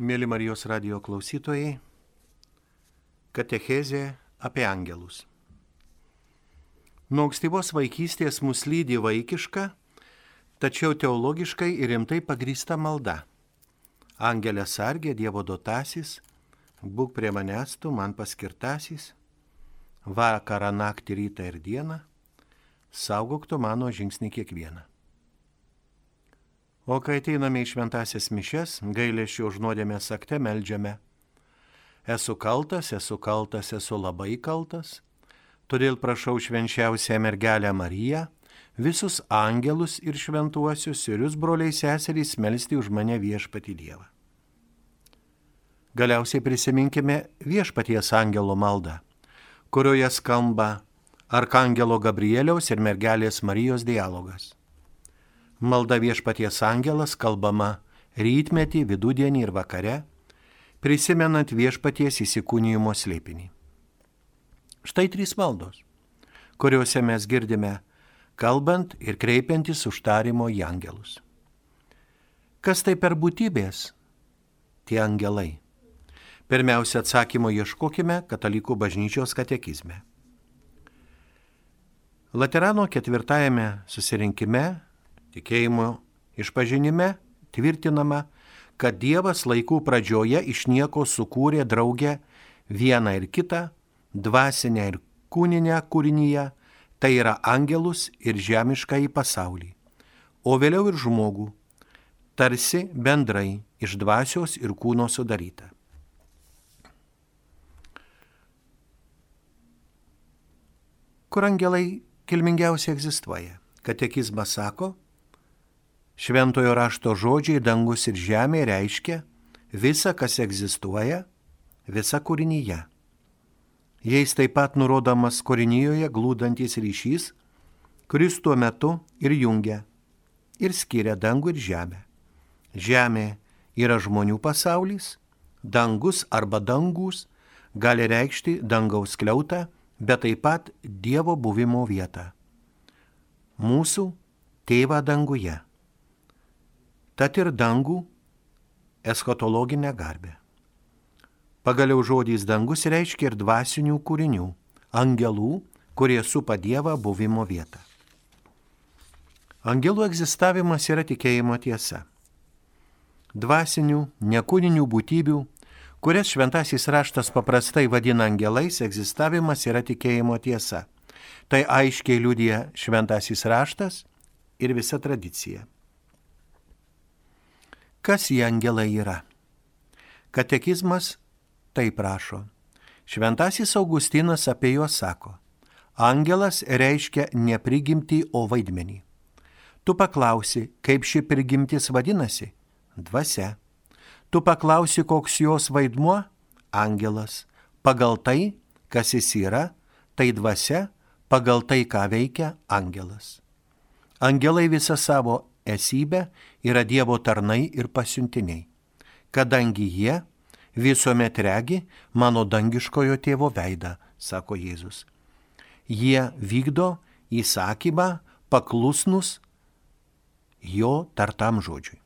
Mėly Marijos radio klausytojai, katechezė apie angelus. Nuo ankstyvos vaikystės mus lydi vaikiška, tačiau teologiškai ir rimtai pagrįsta malda. Angelė sargė Dievo dotasis, būk prie manęs tu man paskirtasis, vakarą, naktį, rytą ir dieną, saugok tu mano žingsnį kiekvieną. O kai ateiname į šventasias mišes, gailėšio už nuodėmės akte melžiame. Esu kaltas, esu kaltas, esu labai kaltas. Todėl prašau švenčiausią mergelę Mariją, visus angelus ir šventuosius ir jūs broliai seserys melstį už mane viešpati Dievą. Galiausiai prisiminkime viešpaties angelo maldą, kurioje skamba Arkangelo Gabrieliaus ir mergelės Marijos dialogas. Malda viešpaties angelas kalbama rytmetį, vidudienį ir vakare, prisimenant viešpaties įsikūnijimo slėpinį. Štai trys maldos, kuriuose mes girdime kalbant ir kreipiantis užtarimo į angelus. Kas tai per būtybės? Tie angelai. Pirmiausia, atsakymo ieškokime Katalikų bažnyčios katekizme. Laterano ketvirtajame susirinkime Tikėjimo išpažinime tvirtinama, kad Dievas laikų pradžioje iš nieko sukūrė draugę vieną ir kitą, dvasinę ir kūninę kūrinyje, tai yra angelus ir žemišką į pasaulį, o vėliau ir žmogų, tarsi bendrai iš dvasios ir kūno sudaryta. Kur angelai kilmingiausiai egzistuoja? Katekizmas sako, Šventojo rašto žodžiai dangus ir žemė reiškia visa, kas egzistuoja, visa kūrinyje. Jais taip pat nurodomas kūrinyje glūdantis ryšys, kuris tuo metu ir jungia, ir skiria dangų ir žemę. Žemė yra žmonių pasaulis, dangus arba dangus gali reikšti dangaus kliautą, bet taip pat Dievo buvimo vietą. Mūsų tėvą danguje tad ir dangų eschatologinę garbę. Pagaliau žodis dangus reiškia ir dvasinių kūrinių, angelų, kurie supa Dievą buvimo vietą. Angelų egzistavimas yra tikėjimo tiesa. Dvasinių, nekūninių būtybių, kurias šventasis raštas paprastai vadina angelais, egzistavimas yra tikėjimo tiesa. Tai aiškiai liudija šventasis raštas ir visa tradicija. Kas jie angelai yra? Katekizmas taip prašo. Šventasis Augustinas apie juos sako. Angelas reiškia ne prigimtį, o vaidmenį. Tu paklausi, kaip ši prigimtis vadinasi? Dvasia. Tu paklausi, koks jos vaidmuo? Angelas. Pagal tai, kas jis yra, tai dvasia, pagal tai, ką veikia angelas. Angelai visą savo esybę yra Dievo tarnai ir pasiuntiniai, kadangi jie visuomet regi mano dangiškojo tėvo veidą, sako Jėzus. Jie vykdo įsakymą paklusnus jo tartam žodžiui.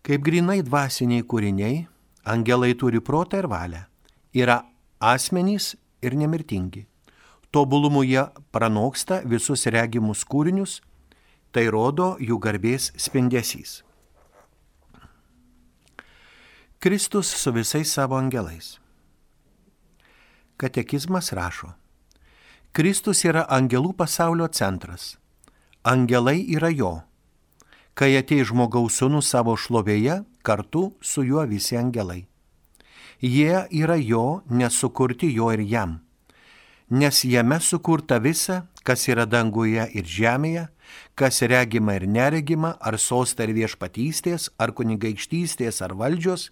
Kaip grinai dvasiniai kūriniai, angelai turi protą ir valią, yra asmenys ir nemirtingi tobulumu jie pranoksta visus regimus kūrinius, tai rodo jų garbės spindesys. Kristus su visais savo angelais. Katekizmas rašo, Kristus yra angelų pasaulio centras, angelai yra jo. Kai atei žmogaus sūnus savo šlovėje, kartu su juo visi angelai. Jie yra jo, nesukurti jo ir jam nes jame sukurta visa, kas yra danguje ir žemėje, kas regima ir neregima, ar sosta ir viešpatystės, ar kunigaikštystės, ar valdžios,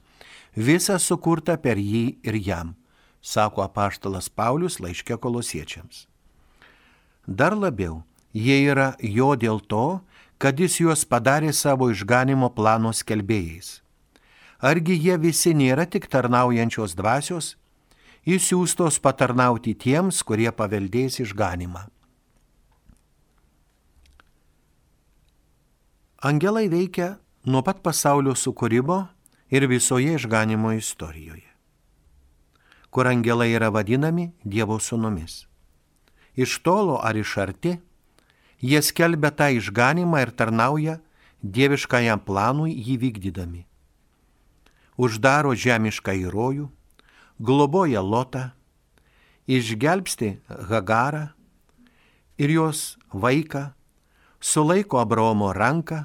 visa sukurta per jį ir jam, sako apaštalas Paulius laiškė kolosiečiams. Dar labiau, jie yra jo dėl to, kad jis juos padarė savo išganimo plano skelbėjais. Argi jie visi nėra tik tarnaujančios dvasios, įsiūstos patarnauti tiems, kurie paveldės išganimą. Angelai veikia nuo pat pasaulio sukūrimo ir visoje išganimo istorijoje, kur angelai yra vadinami Dievo sunomis. Iš tolo ar iš arti, jie skelbia tą išganimą ir tarnauja dieviškajam planui jį vykdydami. Uždaro žemišką įrojų, globoja Lotą, išgelbsti Hagarą ir jos vaiką, sulaiko Abraomo ranką,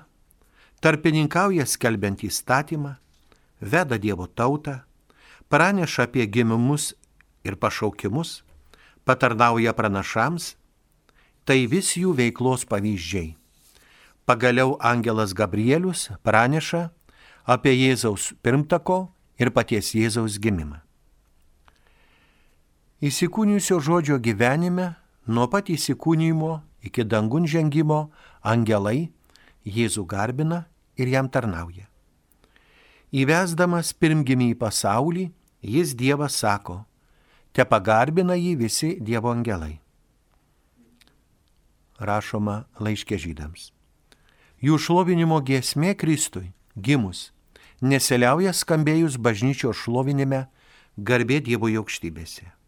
tarpininkauja skelbiant įstatymą, veda Dievo tautą, praneša apie gimimus ir pašaukimus, patarnauja pranašams, tai vis jų veiklos pavyzdžiai. Pagaliau angelas Gabrielius praneša apie Jėzaus pirmtako ir paties Jėzaus gimimą. Įsikūnijusio žodžio gyvenime, nuo pat įsikūnymo iki dangun žengimo, angelai Jėzų garbina ir jam tarnauja. Įvesdamas pirmgimį į pasaulį, jis Dievas sako, te pagarbina jį visi Dievo angelai. Rašoma laiškė žydams. Jų šlovinimo giesmė Kristui, gimus, neseliauja skambėjus bažnyčio šlovinime, garbė Dievo aukštybėse.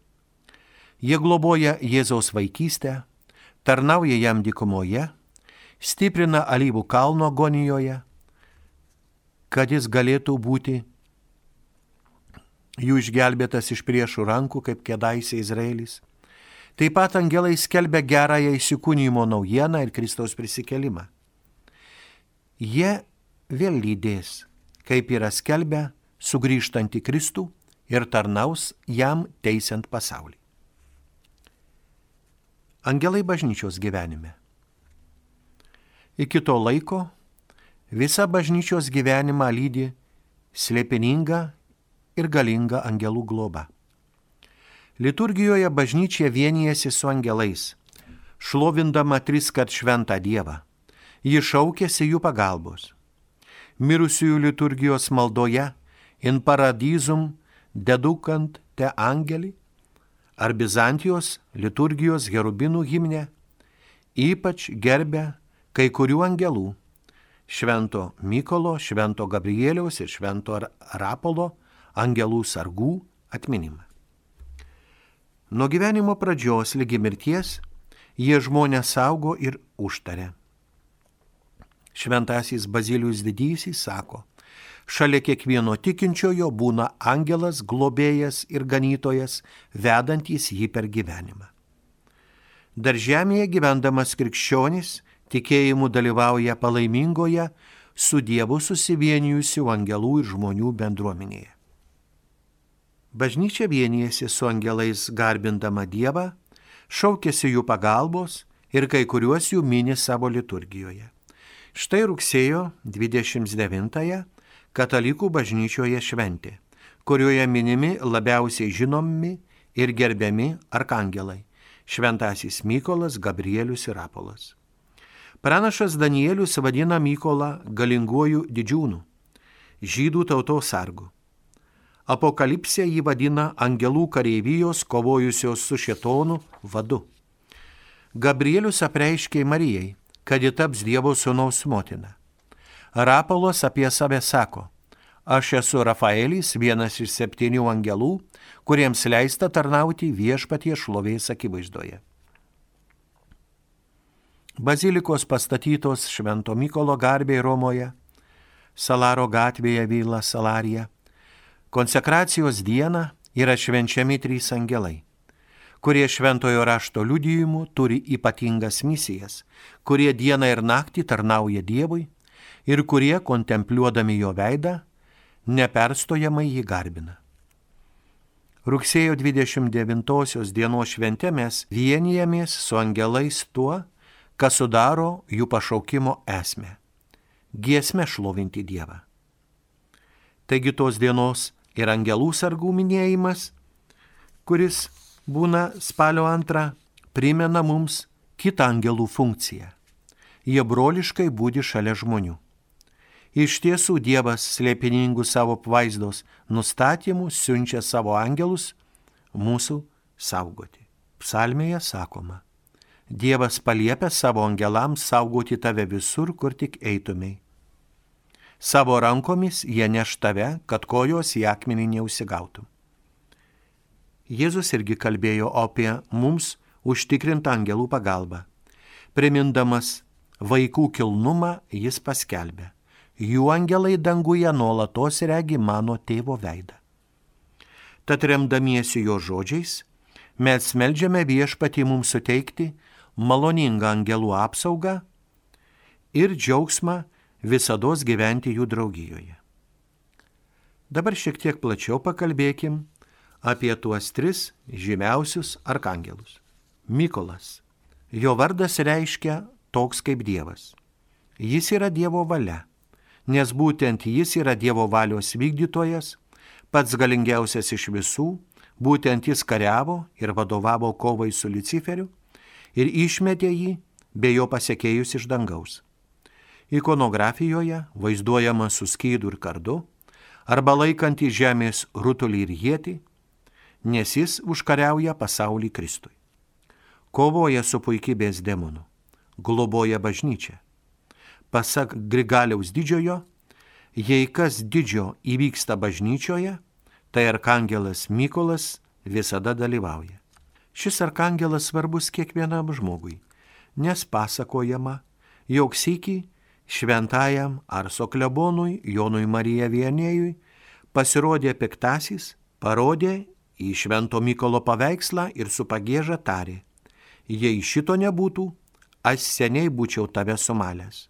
Jie globoja Jėzaus vaikystę, tarnauja jam dykumoje, stiprina alyvų kalno agonijoje, kad jis galėtų būti jų išgelbėtas iš priešų rankų, kaip kėdaisė Izraelis. Taip pat angelai skelbia gerąją įsikūnymo naujieną ir Kristaus prisikelimą. Jie vėl lydės, kaip yra skelbę, sugrįžtant į Kristų ir tarnaus jam teisiant pasaulį. Angelai bažnyčios gyvenime. Iki to laiko Visa bažnyčios gyvenimą lydi slėpininga ir galinga angelų globa. Liturgijoje bažnyčia vienijasi su angelais, šlovindama tris kart šventą Dievą. Ji šaukėsi jų pagalbos. Mirusiųjų liturgijos maldoje in paradizum dedukant te angelį ar Bizantijos liturgijos gerubinų himne ypač gerbė kai kurių angelų švento Mykolo, švento Gabrieliaus ir švento Rapolo angelų sargų atminimą. Nuo gyvenimo pradžios lygi mirties jie žmonės saugo ir užtarė. Šventasis Bazilijus didysis sako, šalia kiekvieno tikinčiojo būna angelas, globėjas ir ganytojas, vedantys jį per gyvenimą. Dar žemėje gyvendamas krikščionis tikėjimu dalyvauja palaimingoje su Dievu susivienijusių angelų ir žmonių bendruomenėje. Bažnyčia vienijasi su angelais garbindama Dievą, šaukėsi jų pagalbos ir kai kuriuos jų mini savo liturgijoje. Štai rugsėjo 29-ąją katalikų bažnyčioje šventė, kurioje minimi labiausiai žinomi ir gerbiami arkangelai - Šventasis Mykolas, Gabrielius ir Apolas. Pranašas Danielius vadina Mykolą galinguoju didžiūnu, žydų tautos sargu. Apokalipsė jį vadina angelų kareivijos kovojusios su šetonu vadu. Gabrielius apreiškė Marijai, kad ji taps Dievo sūnaus motina. Rapolas apie save sako, aš esu Rafaelis, vienas iš septynių angelų, kuriems leista tarnauti viešpatie šlovės akivaizdoje. Bazilikos pastatytos Švento Mykolo garbėje Romoje, Salaro gatvėje Vyla Salarija. Konsekracijos dieną yra švenčiami trys angelai, kurie šventojo rašto liudijimu turi ypatingas misijas, kurie dieną ir naktį tarnauja Dievui ir kurie, kontempliuodami jo veidą, neperstojamai jį garbina. Rugsėjo 29 dienos švente mes vienijamės su angelais tuo, kas sudaro jų pašaukimo esmę - giesmę šlovinti Dievą. Taigi tos dienos ir angelų sargų minėjimas, kuris būna spalio antrą, primena mums kitą angelų funkciją. Jie broliškai būdi šalia žmonių. Iš tiesų Dievas slėpiningų savo apvaizdos nustatymų siunčia savo angelus mūsų saugoti. Psalmėje sakoma, Dievas paliepia savo angelams saugoti tave visur, kur tik eitumai. Savo rankomis jie neš tave, kad kojos į akmenį neusigautų. Jėzus irgi kalbėjo apie mums užtikrintą angelų pagalbą. Primindamas vaikų kilnumą, jis paskelbė, jų angelai danguje nuolatos regi mano tėvo veidą. Tad remdamiesi jo žodžiais, mes melžiame viešpatį mums suteikti maloningą angelų apsaugą ir džiaugsmą visada gyventi jų draugijoje. Dabar šiek tiek plačiau pakalbėkim apie tuos tris žymiausius arkangelus. Mykolas. Jo vardas reiškia toks kaip Dievas. Jis yra Dievo valia, nes būtent jis yra Dievo valios vykdytojas, pats galingiausias iš visų, būtent jis kariavo ir vadovavo kovai su Luciferiu ir išmetė jį be jo pasiekėjus iš dangaus. Ikonografijoje vaizduojama su skydu ir kardu, arba laikantį žemės rutulį ir jėtį, nes jis užkariauja pasaulį Kristui. Kovoja su puikybės demonu, globoja bažnyčią. Pasak Grigaliaus didžiojo, jei kas didžio įvyksta bažnyčioje, tai arkangelas Mykolas visada dalyvauja. Šis arkangelas svarbus kiekvienam žmogui, nes pasakojama, jog sėki šventajam Arso klebonui Jonui Marija Vienėjui pasirodė piktasis, parodė į švento Mykolo paveikslą ir su pagėža tarė, jei šito nebūtų, aš seniai būčiau tave sumalęs.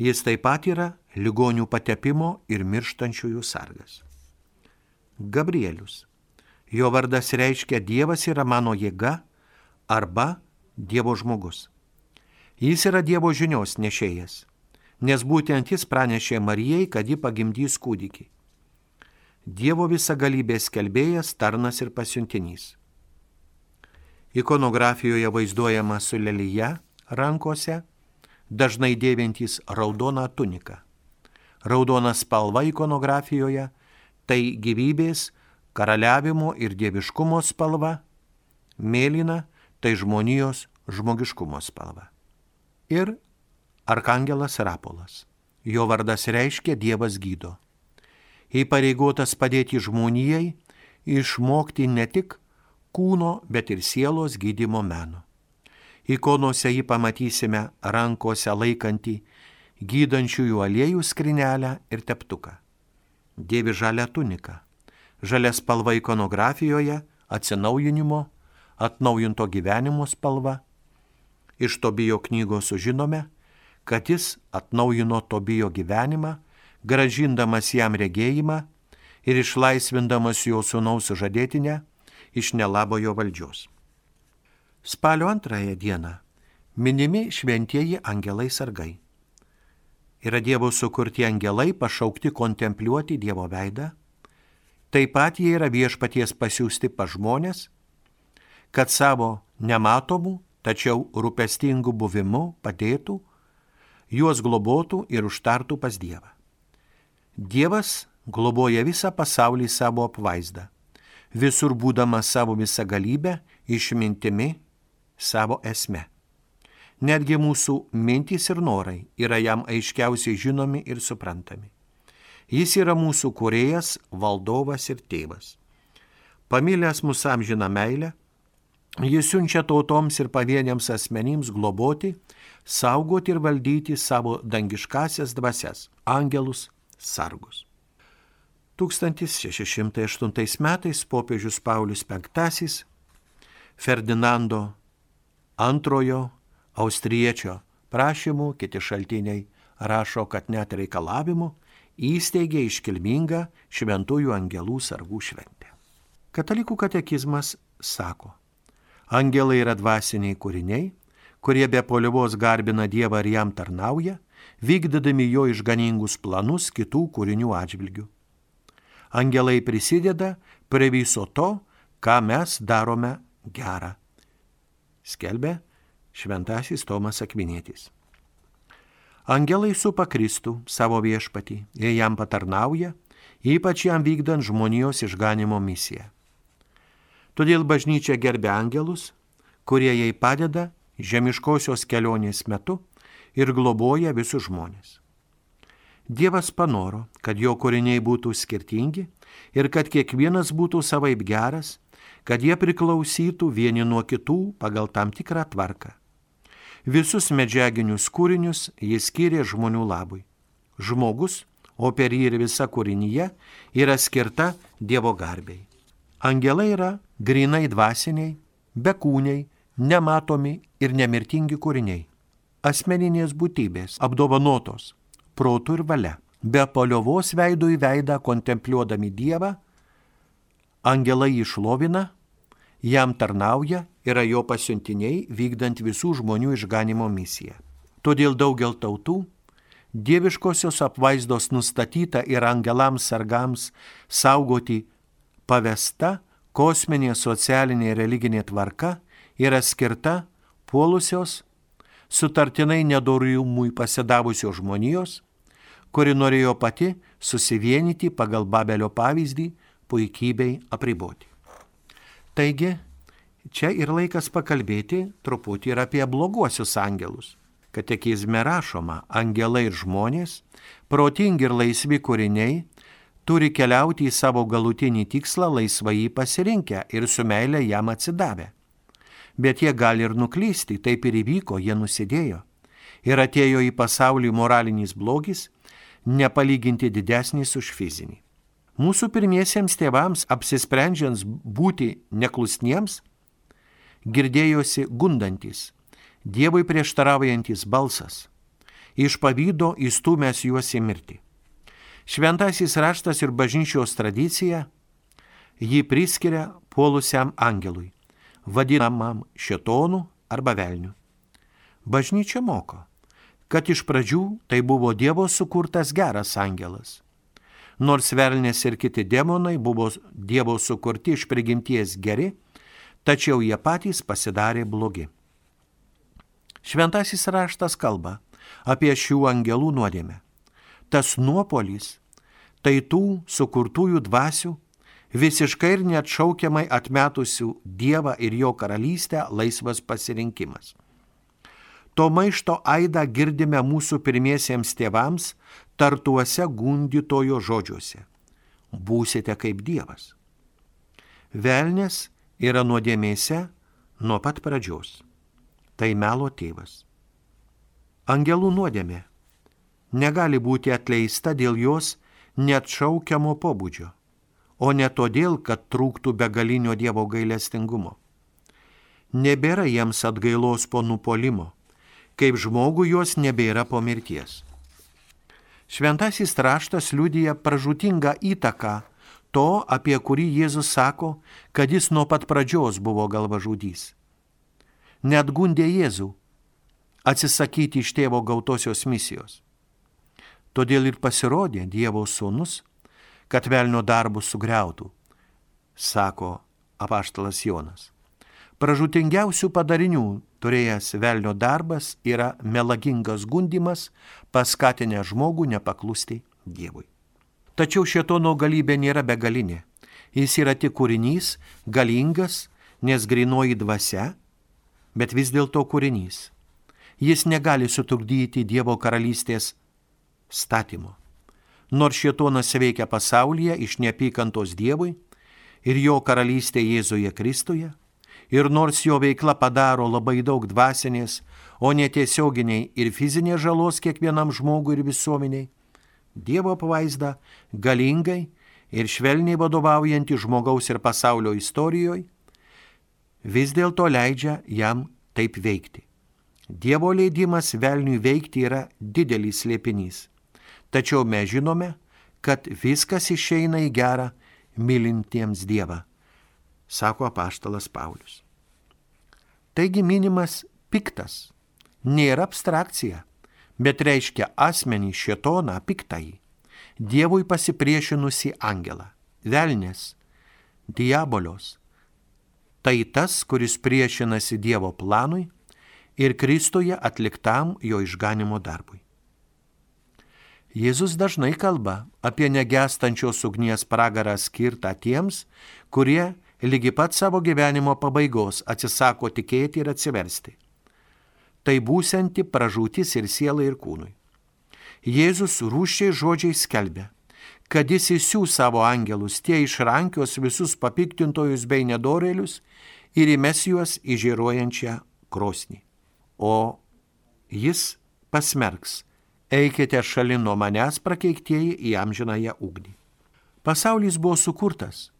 Jis taip pat yra ligonių patepimo ir mirštančiųjų sargas. Gabrielius. Jo vardas reiškia Dievas yra mano jėga arba Dievo žmogus. Jis yra Dievo žinios nešėjas, nes būtent jis pranešė Marijai, kad ji pagimdys kūdikį. Dievo visagalybės kelbėjas, tarnas ir pasiuntinys. Ikonografijoje vaizduojama su lelyje rankose, dažnai dėvintys raudoną tuniką. Raudona spalva ikonografijoje tai gyvybės, karaliavimo ir dieviškumo spalva, mėlyna tai žmonijos žmogiškumo spalva ir Arkangelas Rapolas. Jo vardas reiškia Dievas gydo. Įpareigotas padėti žmonijai išmokti ne tik kūno, bet ir sielos gydimo meno. Ikonose jį pamatysime rankose laikantį gydančiųjų aliejų skrinelę ir teptuką. Dievi žalia tunika. Žalia spalva ikonografijoje atsinaujinimo, atnaujinto gyvenimo spalva Iš Tobijo knygos sužinome, kad jis atnaujino Tobijo gyvenimą, gražindamas jam regėjimą ir išlaisvindamas jo sūnaus žadėtinę iš nelabojo valdžios. Spalio antrąją dieną minimi šventieji angelai sargai. Yra Dievo sukurti angelai pašaukti kontempliuoti Dievo veidą. Taip pat jie yra viešpaties pasiūsti pa žmonės, kad savo nematomų tačiau rūpestingų buvimu padėtų, juos globotų ir užtartų pas Dievą. Dievas globoja visą pasaulį savo apvaizdą, visur būdama savo visą galybę, išmintimi, savo esme. Netgi mūsų mintys ir norai yra jam aiškiausiai žinomi ir suprantami. Jis yra mūsų kuriejas, valdovas ir tėvas. Pamilęs mūsų amžiną meilę, Jis siunčia tautoms ir pavieniams asmenims globoti, saugoti ir valdyti savo dangiškasias dvasias - angelus sargus. 1608 metais popiežius Paulius V Ferdinando II austriečio prašymų, kiti šaltiniai rašo, kad net reikalavimu įsteigė iškilmingą šventųjų angelų sargų šventę. Katalikų katekizmas sako, Angelai yra dvasiniai kūriniai, kurie be polievos garbina Dievą ir jam tarnauja, vykdydami jo išganingus planus kitų kūrinių atžvilgių. Angelai prisideda prie viso to, ką mes darome gerą. Skelbė šventasis Tomas Akvinėtis. Angelai supa Kristų savo viešpatį, jie jam patarnauja, ypač jam vykdant žmonijos išganimo misiją. Todėl bažnyčia gerbė angelus, kurie jai padeda žemiškosios kelionės metu ir globoja visus žmonės. Dievas panoro, kad jo kūriniai būtų skirtingi ir kad kiekvienas būtų savaip geras, kad jie priklausytų vieni nuo kitų pagal tam tikrą tvarką. Visus medžiaginius kūrinius jis skyrė žmonių labui. Žmogus, o per jį ir visa kūrinyje, yra skirta Dievo garbiai. Angelai yra grinai dvasiniai, bekūniai, nematomi ir nemirtingi kūriniai. Asmeninės būtybės, apdovanotos protų ir valia. Be paliovos veidų į veidą kontempliuodami Dievą, angelai išlovina, jam tarnauja, yra jo pasiuntiniai vykdant visų žmonių išganimo misiją. Todėl daugel tautų dieviškosios apvaizdos nustatyta ir angelams sargams saugoti pavesta kosminė socialinė religinė tvarka yra skirta puolusios, sutartinai nedorumui pasidavusios žmonijos, kuri norėjo pati susivienyti pagal Babelio pavyzdį puikybei apriboti. Taigi, čia ir laikas pakalbėti truputį ir apie bloguosius angelus. Katekizme rašoma, angelai ir žmonės, protingi ir laisvi kūriniai, turi keliauti į savo galutinį tikslą laisvai jį pasirinkę ir su meilė jam atsidavę. Bet jie gali ir nuklysti, taip ir įvyko, jie nusidėjo. Ir atėjo į pasaulį moralinis blogis, nepalyginti didesnis už fizinį. Mūsų pirmiesiems tėvams apsisprendžiant būti neklusniems, girdėjosi gundantis, Dievui prieštaraujantis balsas, iš pavydo įstumęs juos į mirtį. Šventasis raštas ir bažnyčios tradicija jį priskiria puolusiam angelui, vadinamam šetonu arba velniu. Bažnyčia moko, kad iš pradžių tai buvo Dievo sukurtas geras angelas. Nors velnės ir kiti demonai buvo Dievo sukurti iš prigimties geri, tačiau jie patys pasidarė blogi. Šventasis raštas kalba apie šių angelų nuodėmę. Tas nuopolis tai tų sukurtųjų dvasių, visiškai ir neatšaukiamai atmetusių Dievą ir jo karalystę laisvas pasirinkimas. To maišto aidą girdime mūsų pirmiesiems tėvams tartuose gundytojo žodžiuose. Būsite kaip Dievas. Velnės yra nuodėmėse nuo pat pradžios tai melo tėvas. Angelų nuodėmė negali būti atleista dėl jos neatšaukiamo pobūdžio, o ne todėl, kad trūktų begalinio Dievo gailestingumo. Nebėra jiems atgailos po nupolimo, kaip žmogų jos nebėra po mirties. Šventasis raštas liudyja pražutingą įtaką to, apie kurį Jėzus sako, kad jis nuo pat pradžios buvo galvažudys net gundė Jėzų atsisakyti iš tėvo gautosios misijos. Todėl ir pasirodė Dievo sūnus, kad velnio darbus sugriautų, sako apaštalas Jonas. Pražutingiausių padarinių turėjęs velnio darbas yra melagingas gundimas, paskatinę žmogų nepaklusti Dievui. Tačiau šietono galybė nėra begalinė. Jis yra tik kūrinys, galingas, nes grinoji dvasia bet vis dėlto kūrinys. Jis negali sutrukdyti Dievo karalystės statymo. Nors šietonas veikia pasaulyje iš neapykantos Dievui ir jo karalystė Jėzuje Kristuje, ir nors jo veikla padaro labai daug dvasinės, o netiesioginiai ir fizinės žalos kiekvienam žmogui ir visuomeniai, Dievo pavaizda galingai ir švelniai vadovaujantį žmogaus ir pasaulio istorijoje, vis dėlto leidžia jam taip veikti. Dievo leidimas velniui veikti yra didelis slėpinys. Tačiau mes žinome, kad viskas išeina į gerą mylintiems Dievą, sako apaštalas Paulius. Taigi minimas piktas nėra abstrakcija, bet reiškia asmenį šetoną piktai, Dievui pasipriešinusi angelą, velnės, diabolios, tai tas, kuris priešinasi Dievo planui ir Kristuje atliktam jo išganimo darbui. Jėzus dažnai kalba apie negestančios ugnies pragarą skirtą tiems, kurie lygi pat savo gyvenimo pabaigos atsisako tikėti ir atsiversti. Tai būsianti pražūtis ir sielai ir kūnui. Jėzus rūščiai žodžiai skelbė, kad jis įsiūs savo angelus, tie išrankios visus papiktintojus bei nedorėlius ir įmes juos į žiruojančią krosnį. O jis pasmerks, eikite šalin nuo manęs prakeiktieji į amžinąją ugnį. Pasaulis buvo sukurtas,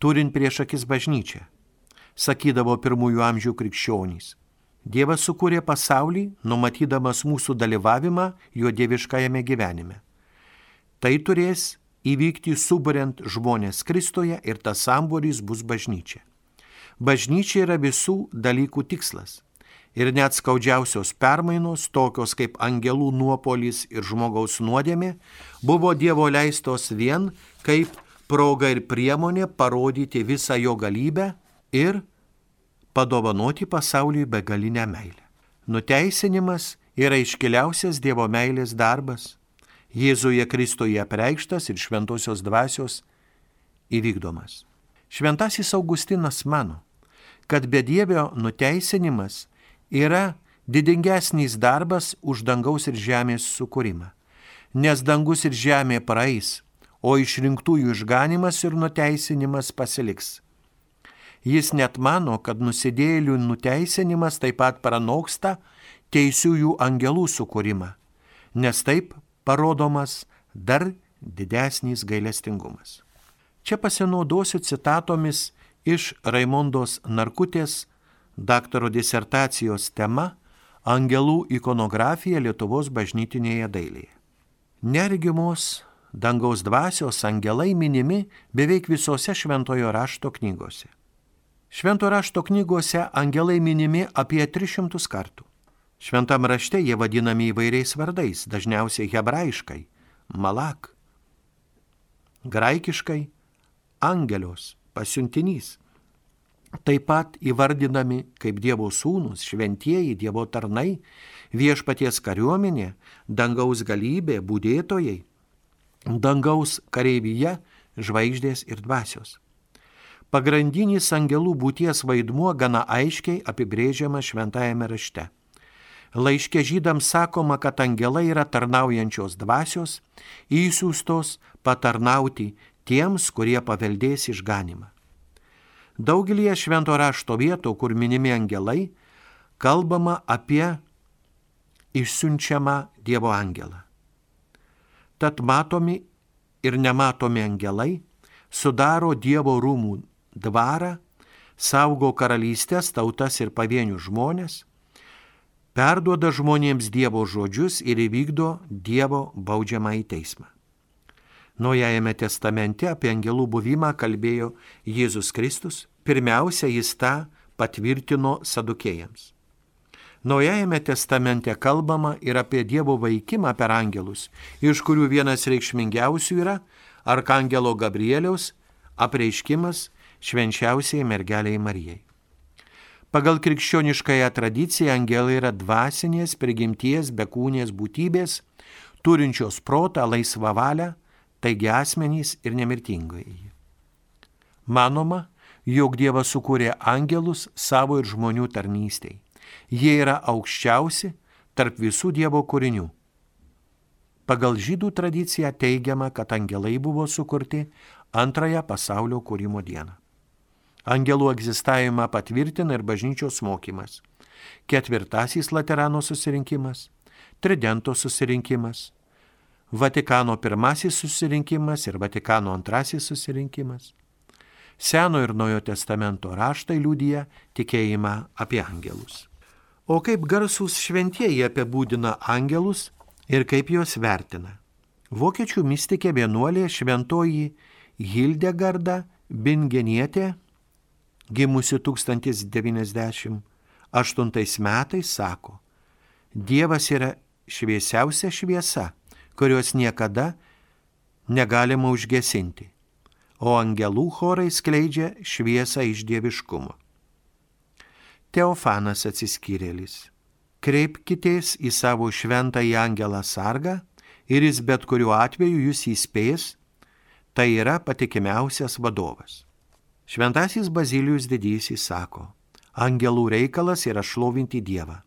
turint prieš akis bažnyčią, sakydavo pirmųjų amžių krikščionys. Dievas sukūrė pasaulį, numatydamas mūsų dalyvavimą jo dieviškajame gyvenime. Tai turės įvykti suburiant žmonės Kristoje ir tas samborys bus bažnyčia. Bažnyčia yra visų dalykų tikslas. Ir net skaudžiausios permainos, tokios kaip angelų nuopolis ir žmogaus nuodėmė, buvo Dievo leistos vien kaip proga ir priemonė parodyti visą jo galybę ir padovanoti pasauliui begalinę meilę. Nuteisinimas yra iškiliausias Dievo meilės darbas, Jėzuje Kristoje preikštas ir šventosios dvasios įvykdomas. Šventasis Augustinas mano, kad bedievio nuteisinimas yra didingesnis darbas už dangaus ir žemės sukūrimą. Nes dangus ir žemė praeis, o išrinktųjų išganimas ir nuteisinimas pasiliks. Jis net mano, kad nusidėlių nuteisinimas taip pat pranoksta teisiųjų angelų sukūrimą, nes taip parodomas dar didesnis gailestingumas. Čia pasinaudosiu citatomis iš Raimondos Narkutės daktaro disertacijos tema Angelų ikonografija Lietuvos bažnytinėje dailėje. Nergimos dangaus dvasios angelai minimi beveik visose šventojo rašto knygose. Švento rašto knygose angelai minimi apie 300 kartų. Šventam rašte jie vadinami įvairiais vardais, dažniausiai hebrajiškai - malak, graikiškai - angelios, pasiuntinys. Taip pat įvardinami kaip Dievo sūnus, šventieji Dievo tarnai, viešpaties kariuomenė, dangaus galybė, būdėtojai, dangaus kareivyje, žvaigždės ir dvasios. Pagrindinis angelų būties vaidmuo gana aiškiai apibrėžiamas šventajame rašte. Laiškė žydams sakoma, kad angelai yra tarnaujančios dvasios, įsiūstos patarnauti tiems, kurie paveldės išganimą. Daugelį švento rašto vietų, kur minimi angelai, kalbama apie išsiunčiamą Dievo angelą. Tad matomi ir nematomi angelai sudaro Dievo rūmų dvarą, saugo karalystės, tautas ir pavienių žmonės, perduoda žmonėms Dievo žodžius ir įvykdo Dievo baudžiamą į teismą. Naujajame testamente apie angelų buvimą kalbėjo Jėzus Kristus, pirmiausia jis tą patvirtino sadukėjams. Naujajame testamente kalbama ir apie Dievo vaikimą per angelus, iš kurių vienas reikšmingiausių yra Arkangelo Gabrieliaus apreiškimas švenčiausiai mergeliai Marijai. Pagal krikščioniškąją tradiciją angelai yra dvasinės prigimties bekūnės būtybės, turinčios protą, laisvą valią, taigi asmenys ir nemirtingai. Manoma, jog Dievas sukūrė angelus savo ir žmonių tarnystėj. Jie yra aukščiausi tarp visų Dievo kūrinių. Pagal žydų tradiciją teigiama, kad angelai buvo sukurti antrąją pasaulio kūrimo dieną. Angelų egzistavimą patvirtina ir bažnyčios mokymas. Ketvirtasis Laterano susirinkimas, Tridento susirinkimas, Vatikano pirmasis susirinkimas ir Vatikano antrasis susirinkimas. Seno ir Naujo testamento raštai liūdija tikėjimą apie angelus. O kaip garsus šventieji apibūdina angelus ir kaip juos vertina? Vokiečių mystikė vienuolė šventoji Hildegarda Bingenietė gimusi 1098 metais, sako, Dievas yra šviesiausia šviesa, kurios niekada negalima užgesinti, o angelų chorai skleidžia šviesą iš dieviškumo. Teofanas atsiskyrėlis. Kreipkitės į savo šventąjį angelą sargą ir jis bet kuriuo atveju jūs įspės, tai yra patikimiausias vadovas. Šventasis Bazilijus didysis sako, angelų reikalas yra šlovinti Dievą.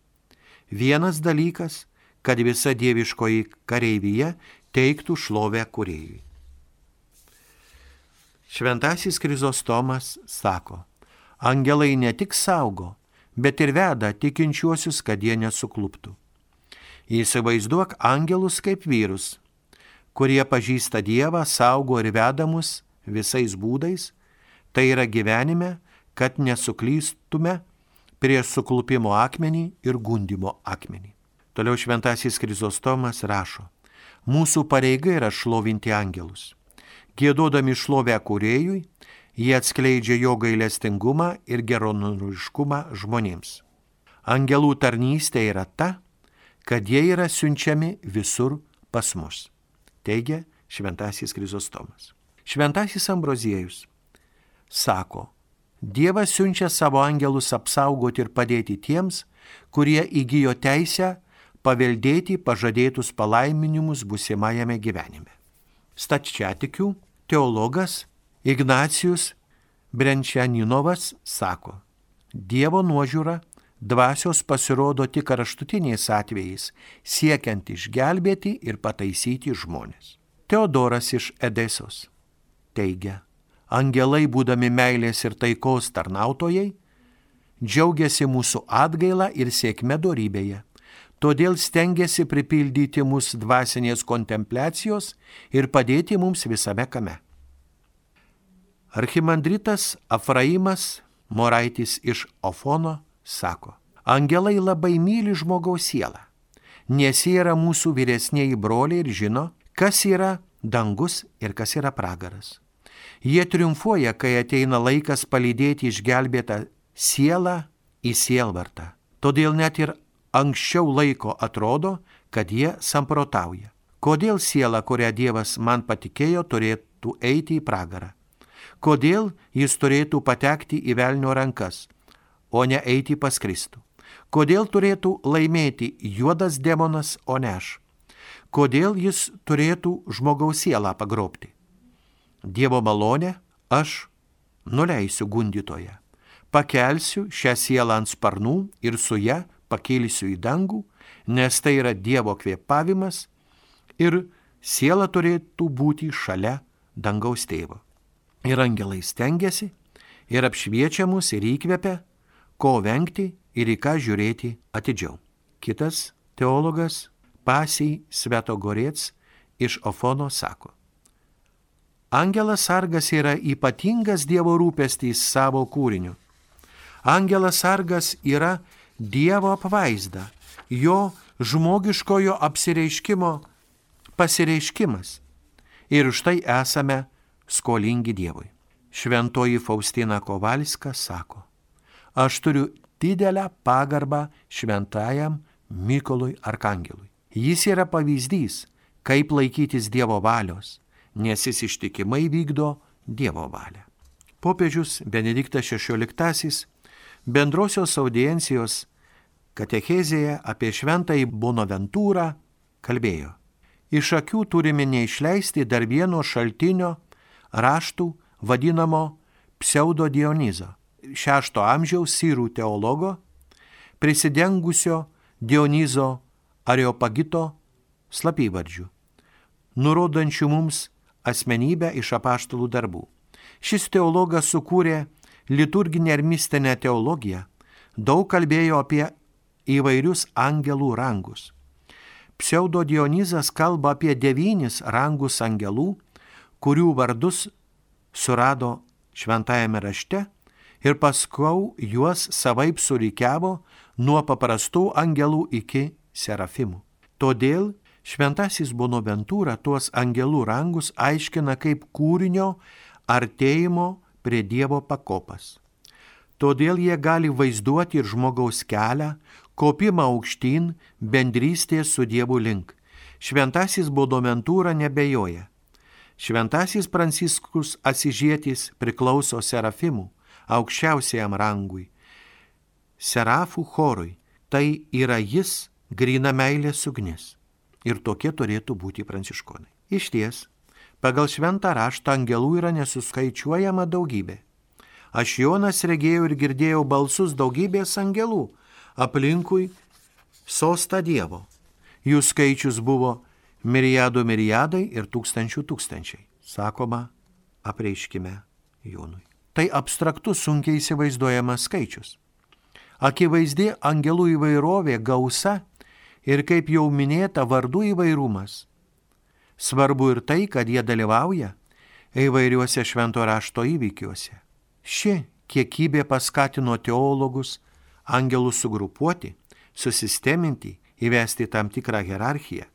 Vienas dalykas, kad visa dieviškoji kareivyje teiktų šlovę kuriejui. Šventasis Krizostomas sako, angelai ne tik saugo, bet ir veda tikinčiuosius, kad jie nesukluptų. Įsivaizduok angelus kaip vyrus, kurie pažįsta Dievą, saugo ir veda mus visais būdais, tai yra gyvenime, kad nesuklystume prie suklupimo akmenį ir gundimo akmenį. Toliau šventasis Krizostomas rašo, mūsų pareiga yra šlovinti angelus. Gėdodami šlovę kuriejui, jie atskleidžia jo gailestingumą ir geronoriškumą žmonėms. Angelų tarnystė yra ta, kad jie yra siunčiami visur pas mus, teigia Šventasis Krizostomas. Šventasis Ambraziejus sako, Dievas siunčia savo angelus apsaugoti ir padėti tiems, kurie įgyjo teisę paveldėti pažadėtus palaiminimus busimajame gyvenime. Stačiatikių teologas Ignacijus Brenčianinovas sako, Dievo nuožiūra dvasios pasirodo tik kraštutiniais atvejais, siekiant išgelbėti ir pataisyti žmonės. Teodoras iš Edesos teigia, angelai būdami meilės ir taikos tarnautojai, džiaugiasi mūsų atgaila ir sėkme darybėje todėl stengiasi pripildyti mus dvasinės kontempliacijos ir padėti mums visame kame. Archimandritas Afraimas Moraitis iš Ofono sako, angelai labai myli žmogaus sielą, nes jie yra mūsų vyresnėji broliai ir žino, kas yra dangus ir kas yra pragaras. Jie triumfuoja, kai ateina laikas palydėti išgelbėtą sielą į sielvartą. Todėl net ir anksčiau laiko atrodo, kad jie samprotauja. Kodėl siela, kurią Dievas man patikėjo, turėtų eiti į pragarą? Kodėl jis turėtų patekti į velnio rankas, o ne eiti pas Kristų? Kodėl turėtų laimėti juodas demonas, o ne aš? Kodėl jis turėtų žmogaus sielą pagrobti? Dievo malonė aš nuleisiu gundytoje. Pakelsiu šią sielą ant sparnų ir su ją pakėlysiu į dangų, nes tai yra Dievo kvėpavimas ir siela turėtų būti šalia dangaus tėvo. Ir angelai stengiasi, ir apšviečia mus, ir įkvepia, ko vengti ir į ką žiūrėti atidžiau. Kitas teologas, pasiai Sveto Gorėts iš Ofono sako. Angelas sargas yra ypatingas Dievo rūpestys savo kūriniu. Angelas sargas yra Dievo apvaizda, jo žmogiškojo apsireiškimo pasireiškimas. Ir už tai esame skolingi Dievui. Šventoji Faustina Kovalska sako, aš turiu didelę pagarbą šventajam Mykolui Arkangelui. Jis yra pavyzdys, kaip laikytis Dievo valios, nes jis ištikimai vykdo Dievo valią. Popiežius Benediktas XVI bendrosios audiencijos katechezėje apie šventąjį Bonaventūrą kalbėjo. Iš akių turime neišleisti dar vieno šaltinio raštų vadinamo pseudo Dionizo, šešto amžiaus sirų teologo, prisidengusio Dionizo Areopagito slapyvardžių, nurodančių mums asmenybę iš apaštalų darbų. Šis teologas sukūrė liturginę ir mistinę teologiją, daug kalbėjo apie įvairius angelų rangus. Pseudo Dionizas kalba apie devynis rangus angelų, kurių vardus surado šventajame rašte ir paskau juos savaip surikiavo nuo paprastų angelų iki serafimų. Todėl šventasis Bonaventūra tuos angelų rangus aiškina kaip kūrinio artėjimo prie Dievo pakopas. Todėl jie gali vaizduoti ir žmogaus kelią, kopimą aukštyn, bendrystės su Dievu link. Šventasis Bodomentūra nebejoja. Šventasis Pranciškus Asižėtis priklauso serafimų, aukščiausiajam rangui. Serafų chorui tai yra jis grina meilės ugnis. Ir tokie turėtų būti pranciškonai. Iš ties, Pagal šventą raštą angelų yra nesuskaičiuojama daugybė. Aš Jonas regėjau ir girdėjau balsus daugybės angelų aplinkui sostą Dievo. Jų skaičius buvo milijardų milijardai ir tūkstančių tūkstančiai, sakoma apreiškime Jonui. Tai abstraktus, sunkiai įsivaizduojamas skaičius. Akivaizdi angelų įvairovė gausa ir, kaip jau minėta, vardų įvairumas. Svarbu ir tai, kad jie dalyvauja įvairiuose švento rašto įvykiuose. Ši kiekybė paskatino teologus angelus sugrupuoti, susisteminti, įvesti tam tikrą hierarchiją.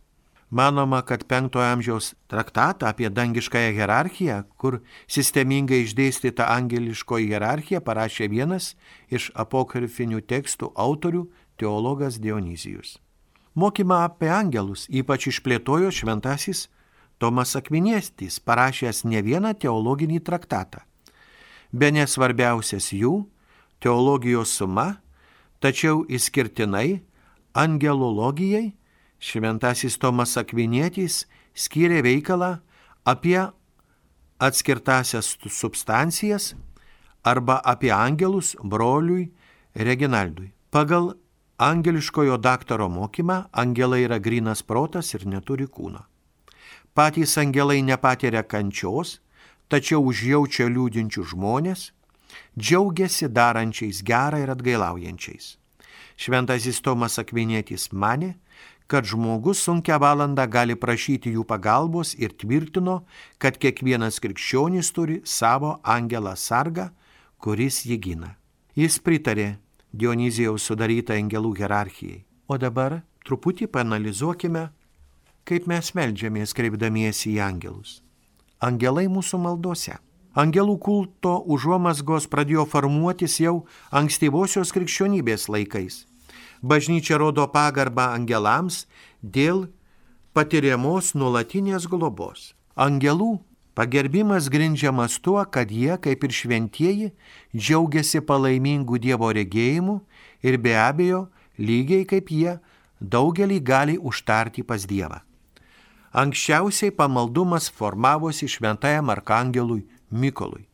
Manoma, kad penktojo amžiaus traktatą apie dangiškąją hierarchiją, kur sistemingai išdėstyta angeliškoji hierarchija, parašė vienas iš apokrifinių tekstų autorių teologas Dionizijus. Mokymą apie angelus ypač išplėtojo šventasis Tomas Akviniestis, parašęs ne vieną teologinį traktatą. Be nesvarbiausias jų - teologijos suma, tačiau išskirtinai angelologijai šventasis Tomas Akvinėtis skyrė veikalą apie atskirtasias substancijas arba apie angelus broliui Reginaldui. Pagal angeliškojo daktaro mokymą angelai yra grinas protas ir neturi kūno. Patys angelai nepatiria kančios, tačiau užjaučia liūdinčių žmonės, džiaugiasi darančiais gerą ir atgailaujančiais. Šventasis Tomas Akvinėtis mane, kad žmogus sunkia valanda gali prašyti jų pagalbos ir tvirtino, kad kiekvienas krikščionis turi savo angelą sargą, kuris jį gina. Jis pritarė Dionizijaus sudarytą angelų hierarchijai. O dabar truputį panalizuokime, kaip mes melžiamės kreipdamiesi į angelus. Angelai mūsų maldose. Angelų kulto užuomasgos pradėjo formuotis jau ankstyvosios krikščionybės laikais bažnyčia rodo pagarbą angelams dėl patiriamos nuolatinės globos. Angelų pagerbimas grindžiamas tuo, kad jie, kaip ir šventieji, džiaugiasi palaimingų Dievo regėjimu ir be abejo, lygiai kaip jie, daugelį gali užtarti pas Dievą. Anksčiausiai pamaldumas formavosi šventajam arkangelui Mykolui.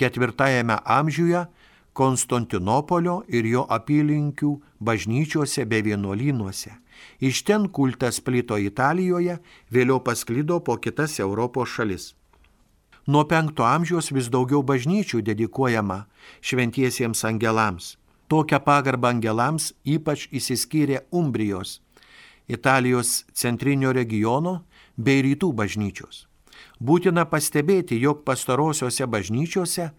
Ketvirtajame amžiuje Konstantinopolio ir jo apylinkių bažnyčiose bei vienuolynuose. Iš ten kultas plito Italijoje, vėliau pasklido po kitas Europos šalis. Nuo penkto amžiaus vis daugiau bažnyčių dedikuojama šventiesiems angelams. Tokią pagarbą angelams ypač įsiskyrė Umbrijos, Italijos centrinio regiono bei rytų bažnyčios. Būtina pastebėti, jog pastarosiuose bažnyčiose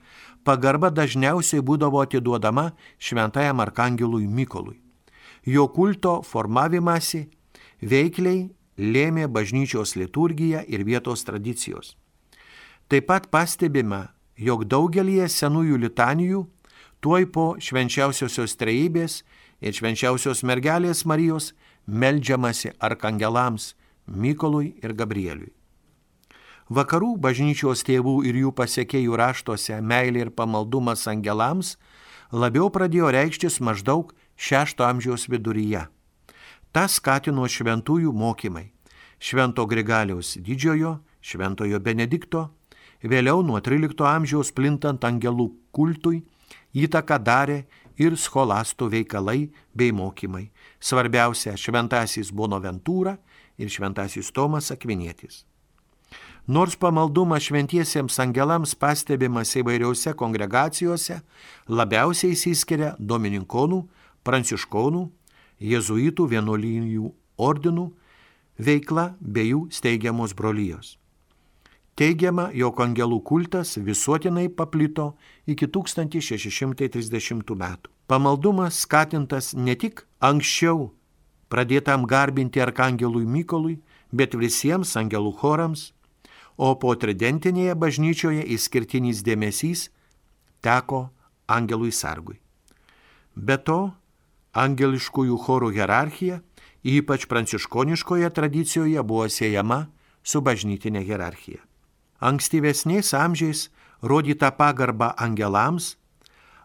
pagarba dažniausiai būdavo atiduodama šventajam arkangelui Mykolui. Jo kulto formavimąsi veikliai lėmė bažnyčios liturgija ir vietos tradicijos. Taip pat pastebima, jog daugelie senųjų litanijų tuoj po švenčiausiosios trejybės ir švenčiausios mergelės Marijos meldžiamasi arkangelams Mykolui ir Gabrieliui. Vakarų bažnyčios tėvų ir jų pasiekėjų raštuose meilė ir pamaldumas angelams labiau pradėjo reikštis maždaug šešto amžiaus viduryje. Ta skatino šventųjų mokymai - Švento Grigaliaus didžiojo, Šventojo Benedikto, vėliau nuo 13 amžiaus plintant angelų kultui įtaką darė ir scholastų veikalai bei mokymai. Svarbiausia - Šventasis Bonaventūra ir Šventasis Tomas Akvinėtis. Nors pamaldumas šventiesiems angelams pastebimas įvairiausiose kongregacijose, labiausiai įsiskiria domininkonų, pranciškonų, jezuitų vienuolyjų ordinų veikla bei jų steigiamos brolyjos. Teigiama, jog angelų kultas visuotinai paplito iki 1630 metų. Pamaldumas skatintas ne tik anksčiau pradėtam garbinti arkangelui Mykolui, bet visiems angelų chorams, o po tridentinėje bažnyčioje išskirtinis dėmesys teko angelui sargui. Be to, angeliškųjų chorų hierarchija, ypač pranciškoniškoje tradicijoje, buvo siejama su bažnytinė hierarchija. Ankstyvesniais amžiais rodyta pagarba angelams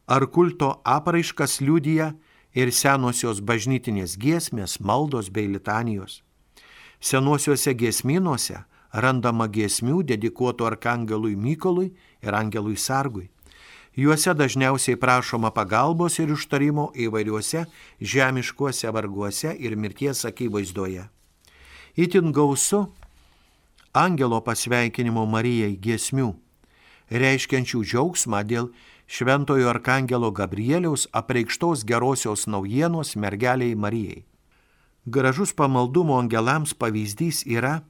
ar kulto apraiškas liudyja ir senosios bažnytinės giesmės, maldos bei litanijos. Senuosiuose giesminuose randama giesmių dedikuotų arkangelui Mykolui ir angelui Sargui. Juose dažniausiai prašoma pagalbos ir užtarimo įvairiuose žemiškuose varguose ir mirties akivaizdoje. Įtin gausu angelo pasveikinimo Marijai giesmių, reiškiančių džiaugsmą dėl šventojo arkangelo Gabrieliaus apreikštos gerosios naujienos mergeliai Marijai. Gražus pamaldumo angelams pavyzdys yra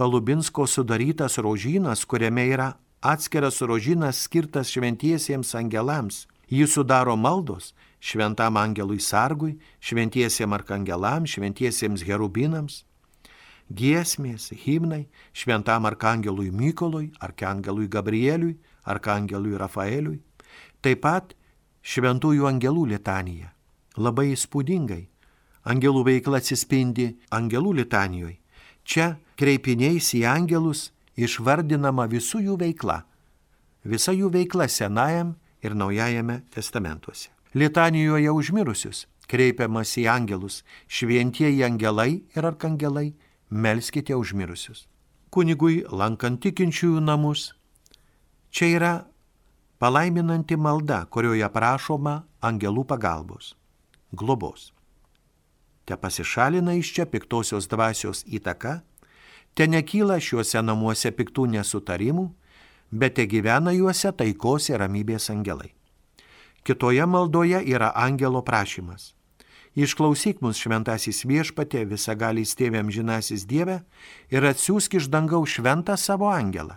Palubinsko sudarytas rožynas, kuriame yra atskiras rožynas skirtas šventiesiems angelams. Jį sudaro maldos šventam angelui sargui, šventiesiems arkangelams, šventiesiems herubinams, giesmės, himnai šventam arkangelui Mykolui, arkangelui Gabrieliui, arkangelui Rafaeliui, taip pat šventųjų angelų litanija. Labai įspūdingai. Angelų veikla atsispindi angelų litanijoje. Čia kreipiniais į angelus išvardinama visų jų veikla. Visa jų veikla Senajam ir Naujajame testamentuose. Litanijoje užmirusius kreipiamas į angelus, šventieji angelai ir arkangelai, melskite užmirusius. Kunigui lankant tikinčiųjų namus, čia yra palaiminanti malda, kurioje prašoma angelų pagalbos, globos. Te pasišalina iš čia piktosios dvasios įtaka, te nekyla šiuose namuose piktų nesutarimų, bet te gyvena juose taikos ir ramybės angelai. Kitoje maldoje yra angelo prašymas. Išklausyk mus šventasis viešpatė, visagalys tėviam žinasis Dieve ir atsiųsk iš dangaus šventą savo angelą,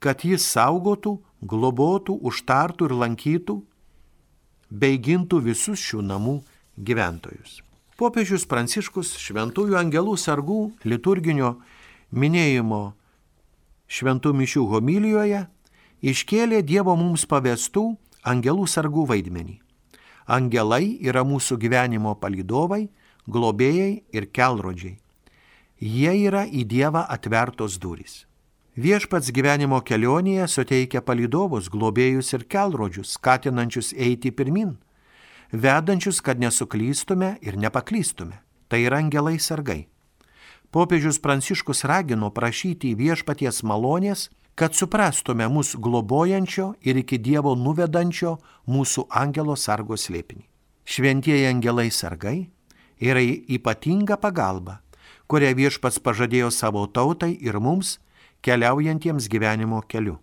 kad jis saugotų, globotų, užtartų ir lankytų, bei gintų visus šių namų gyventojus. Popiežius Pranciškus šventųjų angelų sargų liturginio minėjimo šventų mišių homilijoje iškėlė Dievo mums pavestų angelų sargų vaidmenį. Angelai yra mūsų gyvenimo palydovai, globėjai ir kelrodžiai. Jie yra į Dievą atvertos durys. Viešpats gyvenimo kelionėje suteikia palydovus, globėjus ir kelrodžius, skatinančius eiti pirmin, vedančius, kad nesuklystume ir nepaklystume. Tai yra angelai sargai. Popiežius Pranciškus ragino prašyti viešpaties malonės, kad suprastume mūsų globojančio ir iki Dievo nuvedančio mūsų angelo sargo slėpinį. Šventieji angelai sargai yra ypatinga pagalba, kurią viešpats pažadėjo savo tautai ir mums, keliaujantiems gyvenimo keliu.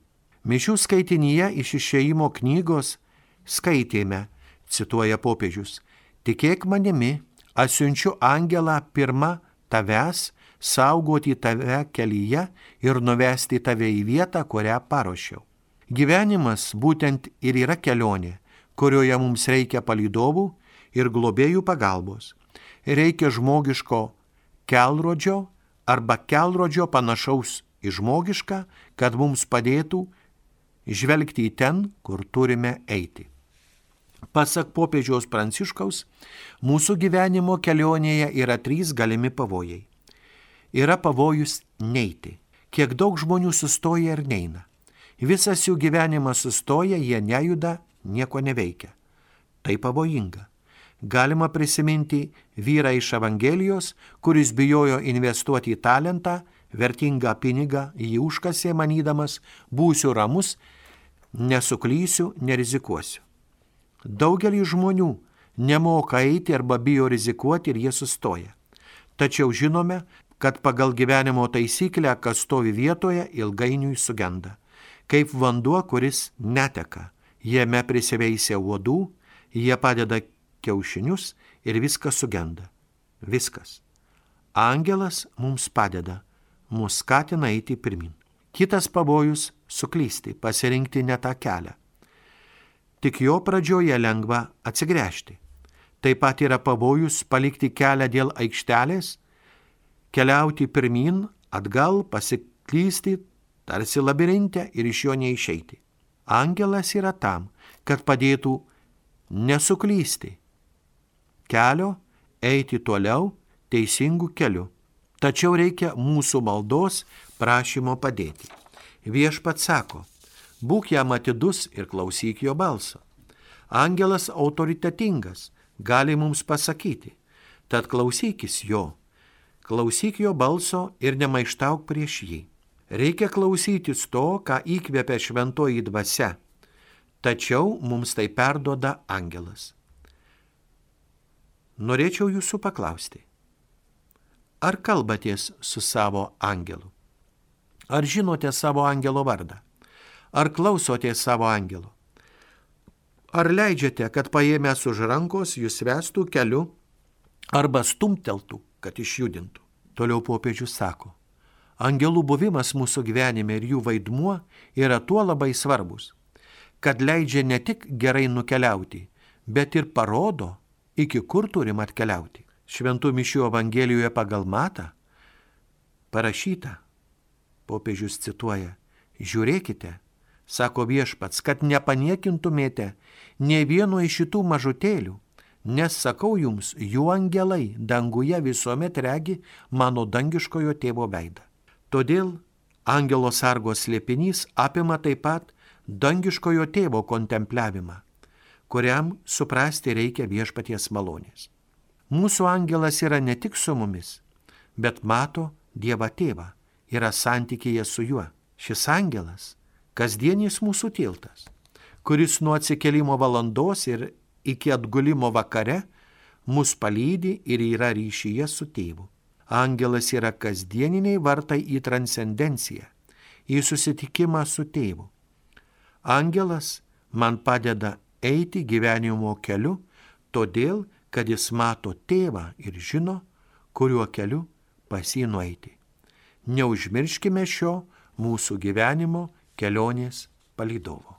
Mišių skaitinyje iš išėjimo knygos skaitėme, cituoja popiežius, tikėk manimi, asiunčiu angelą pirmą tavęs, saugoti tave kelyje ir nuvesti tave į vietą, kurią paruošiau. Gyvenimas būtent ir yra kelionė, kurioje mums reikia palydovų ir globėjų pagalbos. Reikia žmogiško kelrodžio arba kelrodžio panašaus į žmogišką, kad mums padėtų žvelgti į ten, kur turime eiti. Pasak popiežiaus pranciškaus, mūsų gyvenimo kelionėje yra trys galimi pavojai yra pavojus neiti. Kiek daug žmonių sustoja ir neina. Visas jų gyvenimas sustoja, jie nejuda, nieko neveikia. Tai pavojinga. Galima prisiminti vyrą iš Evangelijos, kuris bijojo investuoti į talentą, vertingą pinigą, jį užkasė manydamas, būsiu ramus, nesuklysiu, nerizikuosiu. Daugelį žmonių nemoka eiti arba bijo rizikuoti ir jie sustoja. Tačiau žinome, kad pagal gyvenimo taisyklę, kas stovi vietoje, ilgainiui sugenda. Kaip vanduo, kuris neteka. Jame prisiveisia uodų, jie padeda kiaušinius ir viskas sugenda. Viskas. Angelas mums padeda, mus skatina eiti pirmin. Kitas pavojus - suklysti, pasirinkti ne tą kelią. Tik jo pradžioje lengva atsigręžti. Taip pat yra pavojus palikti kelią dėl aikštelės keliauti pirmin, atgal, pasiklysti, tarsi labirinte ir iš jo neišeiti. Angelas yra tam, kad padėtų nesuklysti. Kelio eiti toliau teisingų kelių. Tačiau reikia mūsų maldos prašymo padėti. Viešpat sako, būk jam atidus ir klausyk jo balso. Angelas autoritetingas, gali mums pasakyti, tad klausykis jo klausyk jo balso ir nemaištauk prieš jį. Reikia klausytis to, ką įkvėpia šventoji dvasia, tačiau mums tai perdoda angelas. Norėčiau jūsų paklausti, Ar kalbatės su savo angelu? Ar žinote savo angelo vardą? Ar klausotės savo angelo? Ar leidžiate, kad paėmęs už rankos jūs vestų keliu arba stumteltų, kad išjudintų? Toliau popiežius sako, angelų buvimas mūsų gyvenime ir jų vaidmuo yra tuo labai svarbus, kad leidžia ne tik gerai nukeliauti, bet ir parodo, iki kur turim atkeliauti. Šventų mišių Evangelijoje pagal matą parašyta, popiežius cituoja, žiūrėkite, sako viešpats, kad nepaniekintumėte ne vieno iš šitų mažutėlių, nes sakau jums, jų angelai danguje visuomet regi mano dangiškojo tėvo veidą. Todėl angelo sargos slėpinys apima taip pat dangiškojo tėvo kontempliavimą, kuriam suprasti reikia viešpaties malonės. Mūsų angelas yra ne tik su mumis, bet mato Dievą tėvą, yra santykėje su juo. Šis angelas - kasdienis mūsų tiltas, kuris nuo atsikelimo valandos ir iki atgulimo vakare mus palydi ir yra ryšyje su tėvu. Angelas yra kasdieniniai vartai į transcendenciją, į susitikimą su tėvu. Angelas man padeda eiti gyvenimo keliu, todėl, kad jis mato tėvą ir žino, kuriuo keliu pasinueiti. Neužmirškime šio mūsų gyvenimo kelionės palydovo.